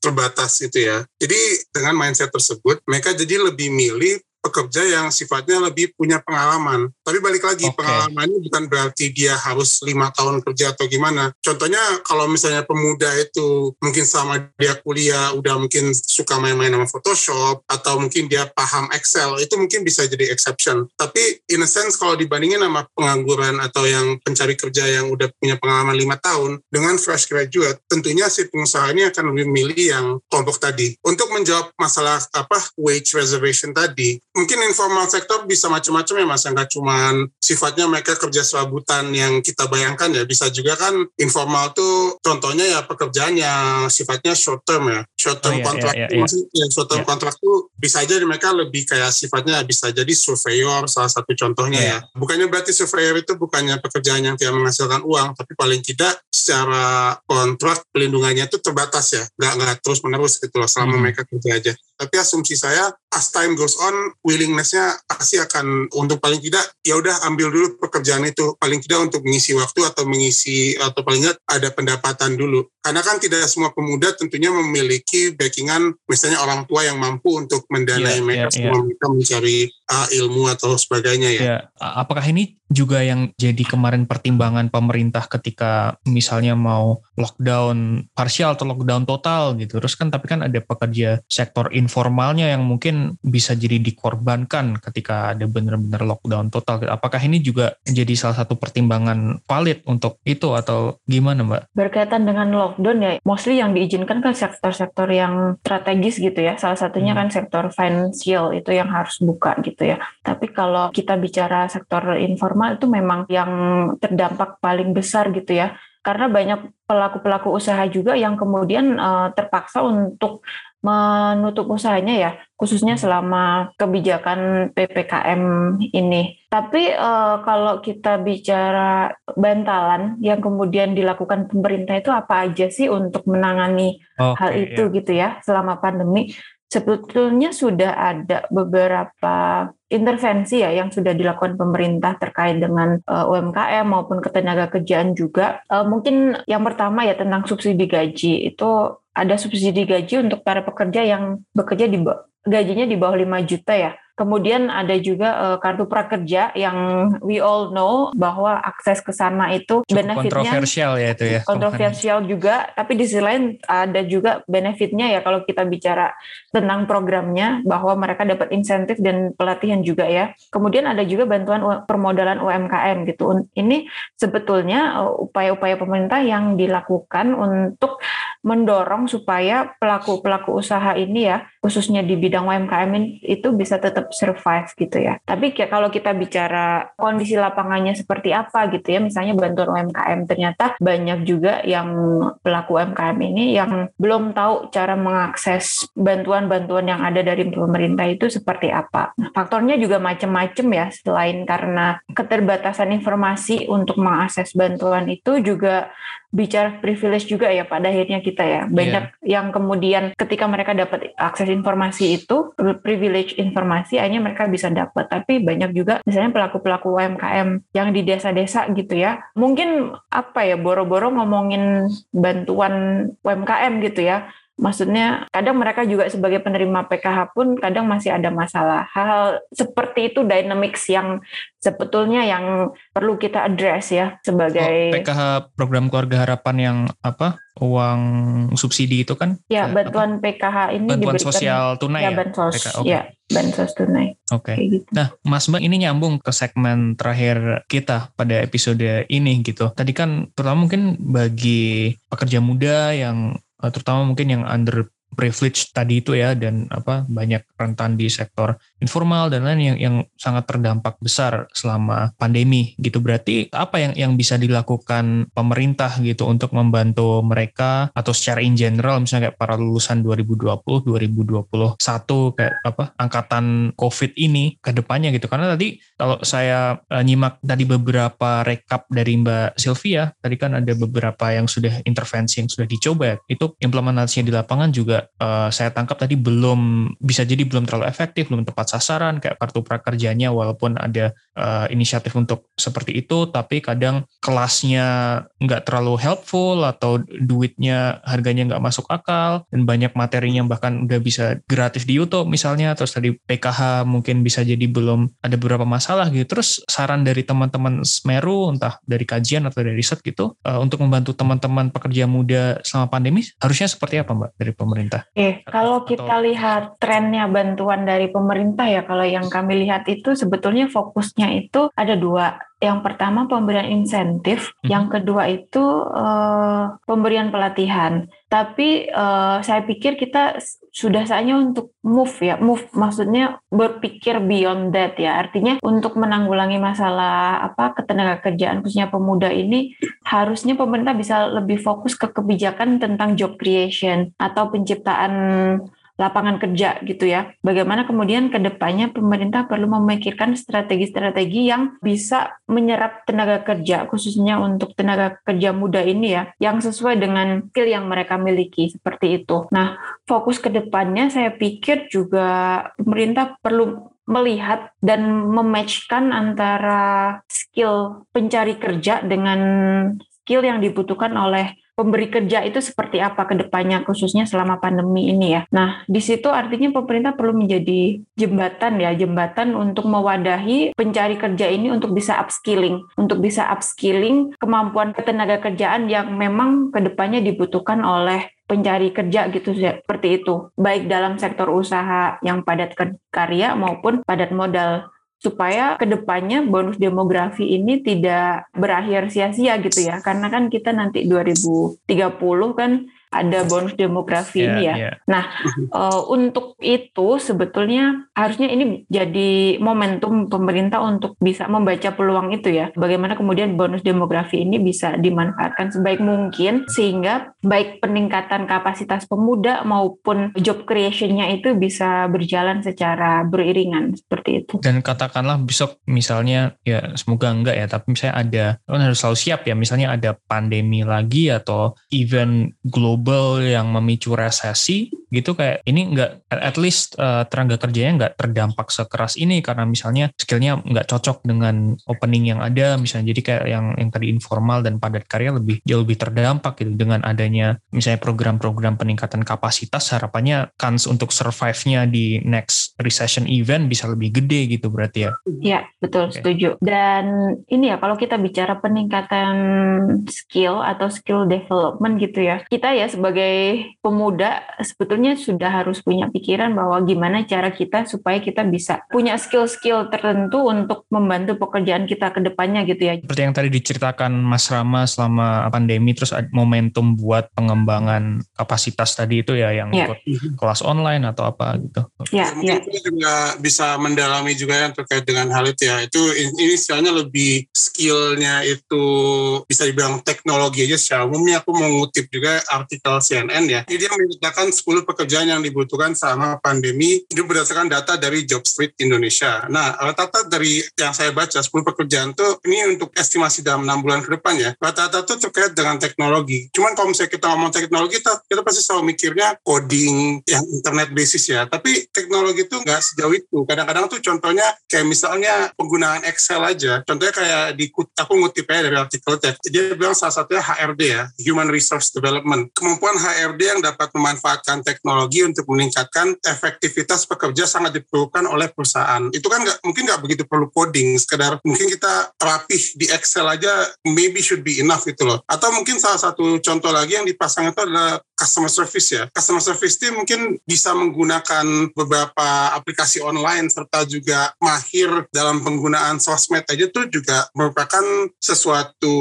terbatas itu ya. Jadi dengan mindset tersebut mereka jadi lebih milih pekerja yang sifatnya lebih punya pengalaman. Tapi balik lagi, okay. pengalaman ini bukan berarti dia harus lima tahun kerja atau gimana. Contohnya kalau misalnya pemuda itu mungkin sama dia kuliah udah mungkin suka main-main sama Photoshop atau mungkin dia paham Excel, itu mungkin bisa jadi exception. Tapi in a sense kalau dibandingin sama pengangguran atau yang pencari kerja yang udah punya pengalaman lima tahun dengan fresh graduate, tentunya si pengusaha ini akan lebih milih yang kelompok tadi. Untuk menjawab masalah apa wage reservation tadi, mungkin informal sektor bisa macam-macam ya mas, nggak cuma sifatnya mereka kerja serabutan yang kita bayangkan ya, bisa juga kan informal tuh contohnya ya pekerjaan yang sifatnya short term ya, short term oh, iya, kontrak iya, iya, iya. Ya, short term iya. kontrak tuh bisa aja mereka lebih kayak sifatnya bisa jadi surveyor salah satu contohnya iya. ya. Bukannya berarti surveyor itu bukannya pekerjaan yang tidak menghasilkan uang, tapi paling tidak secara kontrak pelindungannya itu terbatas ya, nggak nggak terus menerus gitu loh selama hmm. mereka kerja aja. Tapi asumsi saya as time goes on willingnessnya pasti akan untuk paling tidak ya udah ambil dulu pekerjaan itu paling tidak untuk mengisi waktu atau mengisi atau paling tidak ada pendapatan dulu karena kan tidak semua pemuda tentunya memiliki backingan misalnya orang tua yang mampu untuk mendanai yeah, mereka yeah, semua yeah. mereka mencari uh, ilmu atau sebagainya ya. Yeah. Apakah ini juga yang jadi kemarin pertimbangan pemerintah ketika misalnya mau lockdown parsial atau lockdown total gitu. Terus kan tapi kan ada pekerja sektor informalnya yang mungkin bisa jadi dikorbankan ketika ada benar-benar lockdown total. Apakah ini juga jadi salah satu pertimbangan valid untuk itu atau gimana Mbak? Berkaitan dengan lockdown ya mostly yang diizinkan kan sektor-sektor yang strategis gitu ya. Salah satunya hmm. kan sektor financial itu yang harus buka gitu ya. Tapi kalau kita bicara sektor informal itu memang yang terdampak paling besar gitu ya. Karena banyak pelaku-pelaku usaha juga yang kemudian uh, terpaksa untuk menutup usahanya ya, khususnya hmm. selama kebijakan PPKM ini. Tapi uh, kalau kita bicara bantalan yang kemudian dilakukan pemerintah itu apa aja sih untuk menangani okay, hal itu yeah. gitu ya selama pandemi? Sebetulnya sudah ada beberapa intervensi ya yang sudah dilakukan pemerintah terkait dengan uh, eh, UMKM maupun ketenaga kerjaan juga. Uh, mungkin yang pertama ya tentang subsidi gaji itu ada subsidi gaji untuk para pekerja yang bekerja di gajinya di bawah 5 juta ya. Kemudian ada juga uh, kartu prakerja yang we all know bahwa akses ke sana itu Cukup benefitnya kontroversial ya itu ya. Kontroversial juga, tapi di sisi lain ada juga benefitnya ya kalau kita bicara tentang programnya bahwa mereka dapat insentif dan pelatihan juga ya. Kemudian ada juga bantuan permodalan UMKM gitu. Ini sebetulnya eh, upaya-upaya pemerintah yang dilakukan untuk mendorong supaya pelaku-pelaku usaha ini ya khususnya di bidang UMKM itu bisa tetap survive gitu ya. Tapi kalau kita bicara kondisi lapangannya seperti apa gitu ya, misalnya bantuan UMKM ternyata banyak juga yang pelaku UMKM ini yang belum tahu cara mengakses bantuan-bantuan yang ada dari pemerintah itu seperti apa. Faktornya juga macam-macam ya, selain karena keterbatasan informasi untuk mengakses bantuan itu juga bicara privilege juga ya pada akhirnya kita ya. Banyak yeah. yang kemudian ketika mereka dapat akses informasi itu privilege informasi akhirnya mereka bisa dapat. Tapi banyak juga misalnya pelaku-pelaku UMKM yang di desa-desa gitu ya mungkin apa ya boro-boro ngomongin bantuan UMKM gitu ya Maksudnya kadang mereka juga sebagai penerima PKH pun kadang masih ada masalah. Hal-hal seperti itu dynamics yang sebetulnya yang perlu kita address ya sebagai oh, PKH program keluarga harapan yang apa uang subsidi itu kan? Ya, bantuan apa? PKH ini bantuan diberikan sosial tunai ya, ya? bansos. Okay. Ya, bansos tunai. Oke. Okay. Gitu. Nah, Mas Mbak ini nyambung ke segmen terakhir kita pada episode ini gitu. Tadi kan terutama mungkin bagi pekerja muda yang terutama mungkin yang under privilege tadi itu ya dan apa banyak rentan di sektor informal dan lain yang yang sangat terdampak besar selama pandemi gitu. Berarti apa yang yang bisa dilakukan pemerintah gitu untuk membantu mereka atau secara in general misalnya kayak para lulusan 2020 2021 kayak apa angkatan covid ini ke depannya gitu. Karena tadi kalau saya uh, nyimak tadi beberapa rekap dari Mbak Sylvia tadi kan ada beberapa yang sudah intervensi yang sudah dicoba itu implementasinya di lapangan juga uh, saya tangkap tadi belum bisa jadi belum terlalu efektif belum tepat sasaran kayak kartu prakerjanya walaupun ada uh, inisiatif untuk seperti itu tapi kadang kelasnya nggak terlalu helpful atau duitnya harganya nggak masuk akal dan banyak materinya bahkan udah bisa gratis di YouTube misalnya terus tadi PKH mungkin bisa jadi belum ada beberapa masalah gitu terus saran dari teman-teman Smeru entah dari kajian atau dari riset gitu uh, untuk membantu teman-teman pekerja muda selama pandemi harusnya seperti apa Mbak dari pemerintah? Eh, kalau kita lihat trennya bantuan dari pemerintah pemerintah ya kalau yang kami lihat itu sebetulnya fokusnya itu ada dua. Yang pertama pemberian insentif, hmm. yang kedua itu uh, pemberian pelatihan. Tapi uh, saya pikir kita sudah saatnya untuk move ya, move maksudnya berpikir beyond that ya. Artinya untuk menanggulangi masalah apa ketenaga kerjaan khususnya pemuda ini harusnya pemerintah bisa lebih fokus ke kebijakan tentang job creation atau penciptaan lapangan kerja gitu ya. Bagaimana kemudian ke depannya pemerintah perlu memikirkan strategi-strategi yang bisa menyerap tenaga kerja khususnya untuk tenaga kerja muda ini ya yang sesuai dengan skill yang mereka miliki seperti itu. Nah, fokus ke depannya saya pikir juga pemerintah perlu melihat dan mematchkan antara skill pencari kerja dengan skill yang dibutuhkan oleh pemberi kerja itu seperti apa ke depannya khususnya selama pandemi ini ya. Nah, di situ artinya pemerintah perlu menjadi jembatan ya, jembatan untuk mewadahi pencari kerja ini untuk bisa upskilling, untuk bisa upskilling kemampuan ketenaga kerjaan yang memang ke depannya dibutuhkan oleh pencari kerja gitu seperti itu, baik dalam sektor usaha yang padat karya maupun padat modal supaya ke depannya bonus demografi ini tidak berakhir sia-sia gitu ya. Karena kan kita nanti 2030 kan ada bonus demografi yeah, ini ya. Yeah. Nah, uh, untuk itu sebetulnya harusnya ini jadi momentum pemerintah untuk bisa membaca peluang itu ya. Bagaimana kemudian bonus demografi ini bisa dimanfaatkan sebaik mungkin sehingga baik peningkatan kapasitas pemuda maupun job creation-nya itu bisa berjalan secara beriringan seperti itu. Dan katakanlah besok misalnya ya semoga enggak ya, tapi misalnya ada kan harus selalu siap ya, misalnya ada pandemi lagi atau event global global yang memicu resesi gitu kayak ini nggak at least uh, tenaga kerjanya nggak terdampak sekeras ini karena misalnya skillnya nggak cocok dengan opening yang ada misalnya. Jadi kayak yang yang tadi informal dan padat karya lebih jauh lebih terdampak gitu dengan adanya misalnya program-program peningkatan kapasitas harapannya kans untuk survive-nya di next recession event bisa lebih gede gitu berarti ya. Iya betul okay. setuju. Dan ini ya kalau kita bicara peningkatan skill atau skill development gitu ya kita ya sebagai pemuda sebetulnya sudah harus punya pikiran bahwa gimana cara kita supaya kita bisa punya skill-skill tertentu untuk membantu pekerjaan kita ke depannya gitu ya. Seperti yang tadi diceritakan Mas Rama selama pandemi terus momentum buat pengembangan kapasitas tadi itu ya yang ya. ikut kelas online atau apa gitu. Ya, ya. Kita juga bisa mendalami juga yang terkait dengan hal itu ya. Itu ini istilahnya lebih skillnya itu bisa dibilang teknologi aja secara umumnya aku mengutip juga artikel artikel CNN ya. Ini dia menyatakan 10 pekerjaan yang dibutuhkan selama pandemi itu berdasarkan data dari Job Street Indonesia. Nah, rata-rata dari yang saya baca 10 pekerjaan itu ini untuk estimasi dalam 6 bulan ke depan ya. Rata-rata itu terkait dengan teknologi. Cuman kalau misalnya misalnya kita ngomong teknologi, kita, kita pasti selalu mikirnya coding yang internet basis ya. Tapi teknologi itu nggak sejauh itu. Kadang-kadang tuh contohnya kayak misalnya penggunaan Excel aja. Contohnya kayak di aku ngutipnya dari artikel tech. Dia bilang salah satunya HRD ya, Human Resource Development. Kemampuan HRD yang dapat memanfaatkan teknologi untuk meningkatkan efektivitas pekerja sangat diperlukan oleh perusahaan. Itu kan gak, mungkin nggak begitu perlu coding, sekedar mungkin kita rapih di Excel aja maybe should be enough gitu loh. Atau mungkin salah satu contoh lagi yang dipasang itu adalah customer service ya. Customer service itu mungkin bisa menggunakan beberapa aplikasi online serta juga mahir dalam penggunaan sosmed aja tuh juga merupakan sesuatu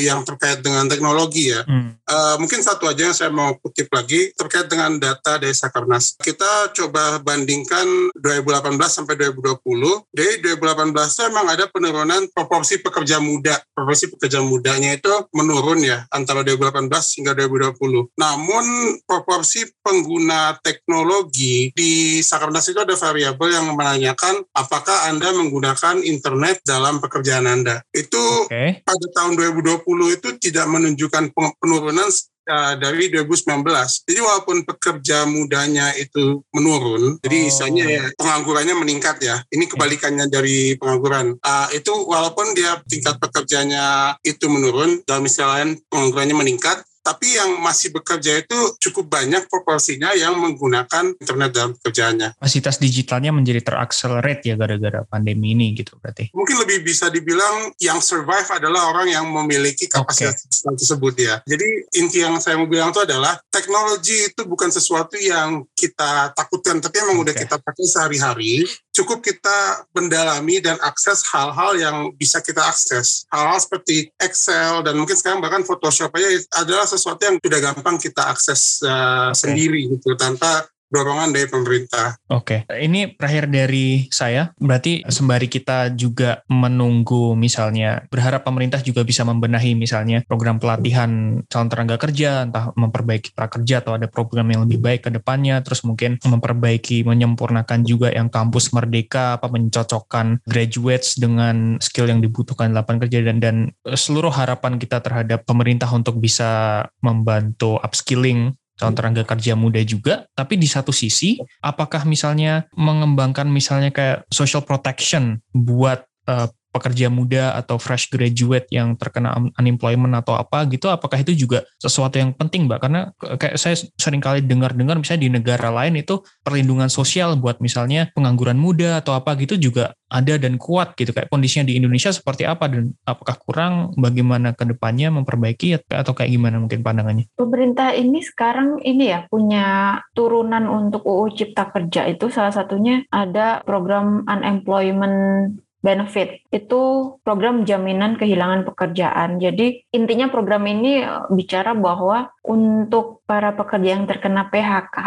yang terkait dengan teknologi ya. Hmm. Uh, mungkin satu aja yang saya mau kutip lagi terkait dengan data dari Sakernas. Kita coba bandingkan 2018 sampai 2020. Dari 2018 itu memang ada penurunan proporsi pekerja muda. Proporsi pekerja mudanya itu menurun ya antara 2018 hingga 2020. Namun namun proporsi pengguna teknologi di Sakernas itu ada variabel yang menanyakan apakah Anda menggunakan internet dalam pekerjaan Anda. Itu okay. pada tahun 2020 itu tidak menunjukkan penurunan uh, dari 2019. Jadi walaupun pekerja mudanya itu menurun, oh. jadi misalnya ya penganggurannya meningkat ya. Ini kebalikannya dari pengangguran. Uh, itu walaupun dia tingkat pekerjanya itu menurun, dalam istilah lain penganggurannya meningkat, tapi yang masih bekerja itu cukup banyak proporsinya yang menggunakan internet dalam pekerjaannya. Kapasitas digitalnya menjadi terakselerate ya gara-gara pandemi ini gitu berarti. Mungkin lebih bisa dibilang yang survive adalah orang yang memiliki kapasitas okay. tersebut ya. Jadi inti yang saya mau bilang itu adalah teknologi itu bukan sesuatu yang kita takutkan, tapi memang okay. udah kita pakai sehari-hari cukup kita mendalami dan akses hal-hal yang bisa kita akses. Hal-hal seperti Excel dan mungkin sekarang bahkan Photoshop aja adalah sesuatu yang sudah gampang kita akses uh, okay. sendiri gitu tanpa dorongan dari pemerintah. Oke, okay. ini terakhir dari saya. Berarti sembari kita juga menunggu misalnya berharap pemerintah juga bisa membenahi misalnya program pelatihan calon tenaga kerja, entah memperbaiki prakerja atau ada program yang lebih baik ke depannya, terus mungkin memperbaiki, menyempurnakan juga yang kampus merdeka, apa mencocokkan graduates dengan skill yang dibutuhkan di lapangan kerja dan dan seluruh harapan kita terhadap pemerintah untuk bisa membantu upskilling calon tenaga kerja muda juga, tapi di satu sisi apakah misalnya mengembangkan misalnya kayak social protection buat uh, pekerja muda atau fresh graduate yang terkena unemployment atau apa gitu apakah itu juga sesuatu yang penting Mbak? Karena kayak saya sering kali dengar-dengar misalnya di negara lain itu perlindungan sosial buat misalnya pengangguran muda atau apa gitu juga ada dan kuat gitu. Kayak kondisinya di Indonesia seperti apa dan apakah kurang bagaimana ke depannya memperbaiki atau kayak gimana mungkin pandangannya? Pemerintah ini sekarang ini ya punya turunan untuk UU Cipta Kerja itu salah satunya ada program unemployment benefit itu program jaminan kehilangan pekerjaan. Jadi intinya program ini eh, bicara bahwa untuk para pekerja yang terkena PHK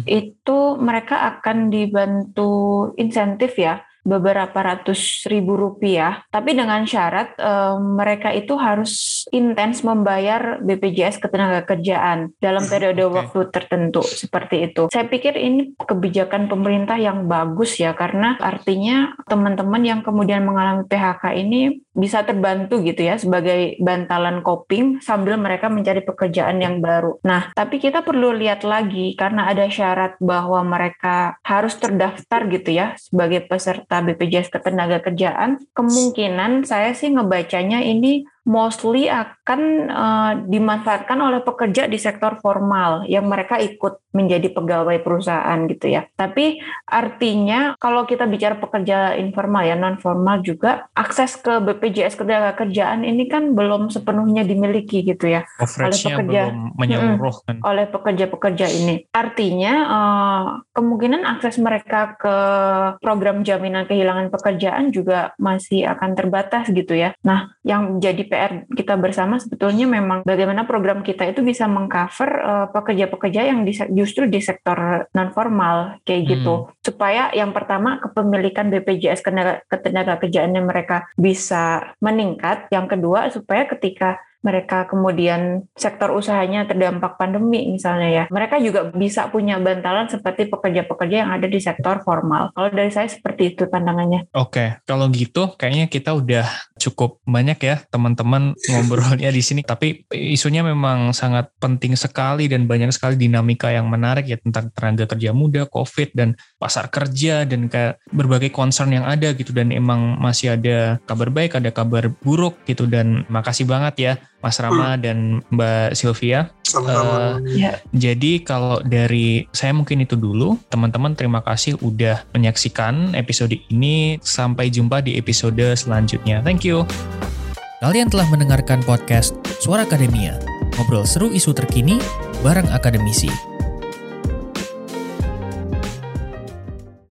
hmm. itu mereka akan dibantu insentif ya beberapa ratus ribu rupiah, tapi dengan syarat e, mereka itu harus intens membayar BPJS ketenagakerjaan dalam periode okay. waktu tertentu seperti itu. Saya pikir ini kebijakan pemerintah yang bagus ya karena artinya teman-teman yang kemudian mengalami PHK ini bisa terbantu gitu ya sebagai bantalan coping sambil mereka mencari pekerjaan yang baru. Nah, tapi kita perlu lihat lagi karena ada syarat bahwa mereka harus terdaftar gitu ya sebagai peserta BPJS Ketenagakerjaan. Kemungkinan saya sih ngebacanya ini mostly akan uh, dimanfaatkan oleh pekerja di sektor formal yang mereka ikut menjadi pegawai perusahaan gitu ya. Tapi artinya kalau kita bicara pekerja informal ya non formal juga akses ke BPJS kerjaan ini kan belum sepenuhnya dimiliki gitu ya oleh pekerja belum menyeluruh kan. oleh pekerja-pekerja ini. Artinya uh, kemungkinan akses mereka ke program jaminan kehilangan pekerjaan juga masih akan terbatas gitu ya. Nah, yang jadi PR kita bersama sebetulnya memang bagaimana program kita itu bisa mengcover uh, pekerja-pekerja yang di, justru di sektor non formal kayak hmm. gitu supaya yang pertama kepemilikan BPJS ketenaga, kerjaannya mereka bisa meningkat yang kedua supaya ketika mereka kemudian sektor usahanya terdampak pandemi misalnya ya, mereka juga bisa punya bantalan seperti pekerja-pekerja yang ada di sektor formal. Kalau dari saya seperti itu pandangannya. Oke, kalau gitu kayaknya kita udah cukup banyak ya teman-teman ngobrolnya di sini. Tapi isunya memang sangat penting sekali dan banyak sekali dinamika yang menarik ya tentang tenaga kerja muda, COVID dan pasar kerja dan kayak berbagai concern yang ada gitu dan emang masih ada kabar baik, ada kabar buruk gitu dan makasih banget ya Mas Rama hmm. dan Mbak Sylvia. Uh, ya. Jadi kalau dari saya mungkin itu dulu. Teman-teman terima kasih udah menyaksikan episode ini. Sampai jumpa di episode selanjutnya. Thank you. Kalian telah mendengarkan podcast Suara Akademia. Ngobrol seru isu terkini bareng akademisi.